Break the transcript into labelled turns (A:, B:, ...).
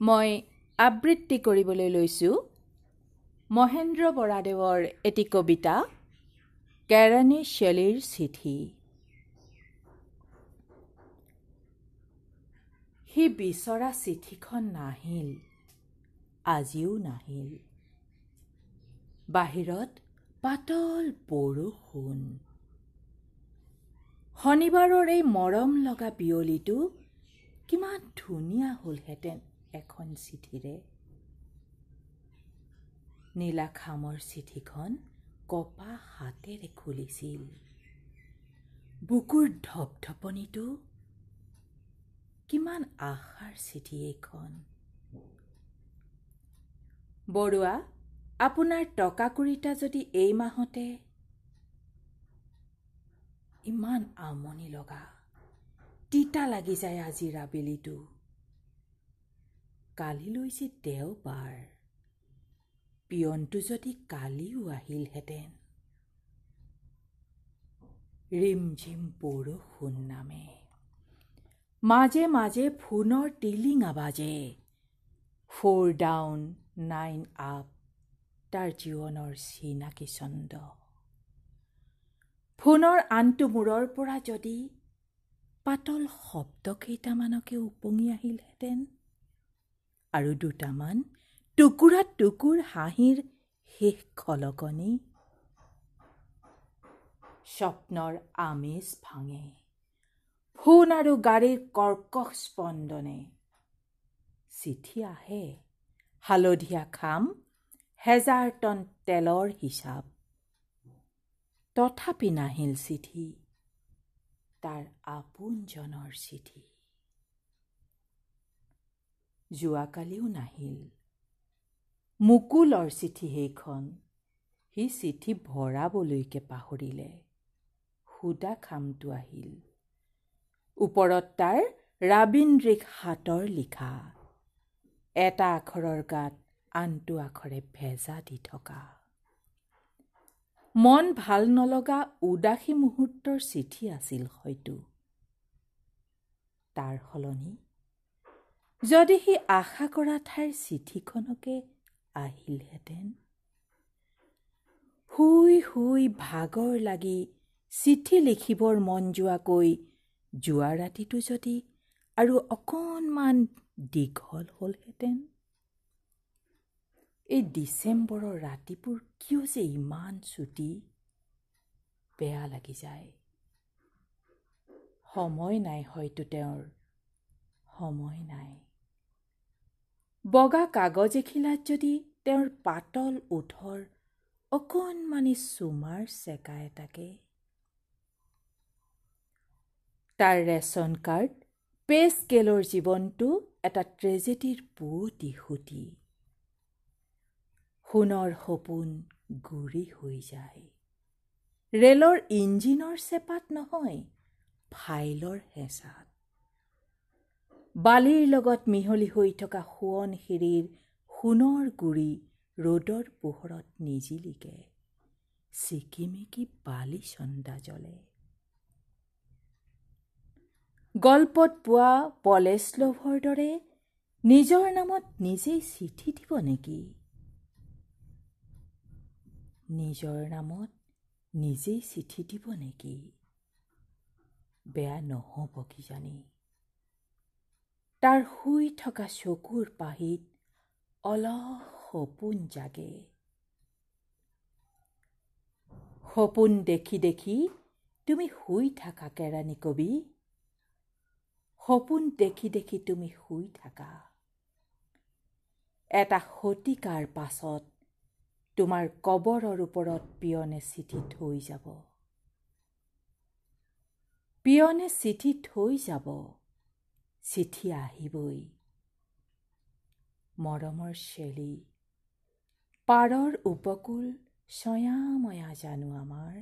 A: মই আবৃত্তি কৰিবলৈ লৈছোঁ। মহেন্দ্ৰ বৰাদেৱৰ এটি কবিতা কেৰাণী শেলীৰ চিঠি। সি বিচৰা চিঠিখন নাহিল আজিও নাহিল। বাহিৰত পাতল বৰষুণ। শনিবাৰৰ এই মৰম লগা বিয়লিটো কিমান ধুনীয়া হ'লহেঁতেন। এখন চিঠিৰে নীলাখামৰ চিঠিখন কপা হাতেৰে খুলিছিল। বুকুৰ ধপধপনিটো কিমান আশাৰ চিঠি এইখন। বৰুৱা আপোনাৰ টকা কুৰিটা যদি এই মাহতে ইমান আমনি লগা তিতা লাগি যায় আজিৰ আবেলিটো। কালিলৈ যে দেওবাৰ। পিয়নটো যদি কালিও আহিলহেঁতেন। ৰিমঝিম বৰষুণ নামে। মাজে মাজে ফোনৰ টিলিং আবাজে ফ'ৰ ডাউন নাইন আপ তাৰ জীৱনৰ চিনাকি চন্দ ফোনৰ আনটো মূৰৰ পৰা যদি পাতল শব্দ কেইটামানকে উপঙি আহিলহেঁতেন। আৰু দুটামান টুকুৰা টুকুৰ হাঁহিৰ শেষ খলকনি। স্বপ্নৰ আমেজ ভাঙে। ফোন আৰু গাড়ীৰ কৰ্কশ স্পন্দনে। চিঠি আহে। হালধীয়া খাম হেজাৰ টন তেলৰ হিচাপ। তথাপি নাহিল চিঠি। তাৰ আপোনজনৰ চিঠি। যোৱাকালিও নাহিল। মুকুলৰ চিঠি সেইখন। সি চিঠি ভৰাবলৈকে পাহৰিলে। সুদা খামটো আহিল। ওপৰত তাৰ ৰাবীন্দ্ৰিক হাতৰ লিখা। এটা আখৰৰ গাত আনটো আখৰে ভেজা দি থকা। মন ভাল নলগা উদাসী মুহূৰ্তৰ চিঠি আছিল হয়তো। তাৰ সলনি যদি সি আশা কৰা ঠাইৰ চিঠিখনকে আহিলহেঁতেন। শুই শুই ভাগৰ লাগি চিঠি লিখিবৰ মন যোৱাকৈ যোৱা ৰাতিটো যদি আৰু অকণমান দীঘল হ'লহেঁতেন। এই ডিচেম্বৰৰ ৰাতিবোৰ কিয় যে ইমান চুটি বেয়া লাগি যায়। সময় নাই হয়তো তেওঁৰ সময় নাই। বগা কাগজ এখিলাত যদি তেওঁৰ পাতল ওঠৰ অকণমানি চুমাৰ চেকা এটাকে। তাৰ ৰেচন কাৰ্ড পে স্কেলৰ জীৱনটো এটা ট্ৰেজেডিৰ পুৱতি সুতি। সোণৰ সপোন গুৰি হৈ যায়। ৰেলৰ ইঞ্জিনৰ চেপাত নহয় ফাইলৰ হেঁচাত। বালিৰ লগত মিহলি হৈ থকা সোৱণশিৰিৰ সোণৰ গুৰি ৰ'দৰ পোহৰত নিজিলিকে। চিকিমিকি বালি চন্দা জ্বলে। গল্পত পোৱা পলেশ্লভৰ দৰে নিজৰ নামত নিজেই চিঠি দিব নেকি? নিজৰ নামত নিজেই চিঠি দিব নেকি? বেয়া নহ'ব কিজানি। তাৰ শুই থকা চকুৰ পাহিত অলপ সপোন জাগে সপোন দেখি দেখি তুমি শুই থাকা কেৰাণী কবি সপোন দেখি দেখি তুমি শুই থাকা এটা শতিকাৰ পাছত তোমাৰ কবৰৰ ওপৰত পিয়নে চিঠি থৈ যাব পিয়নে চিঠি থৈ যাব চিঠি আহিবই। মৰমৰ চেলি পাৰৰ উপকূল চয়াময়া জানো আমাৰ।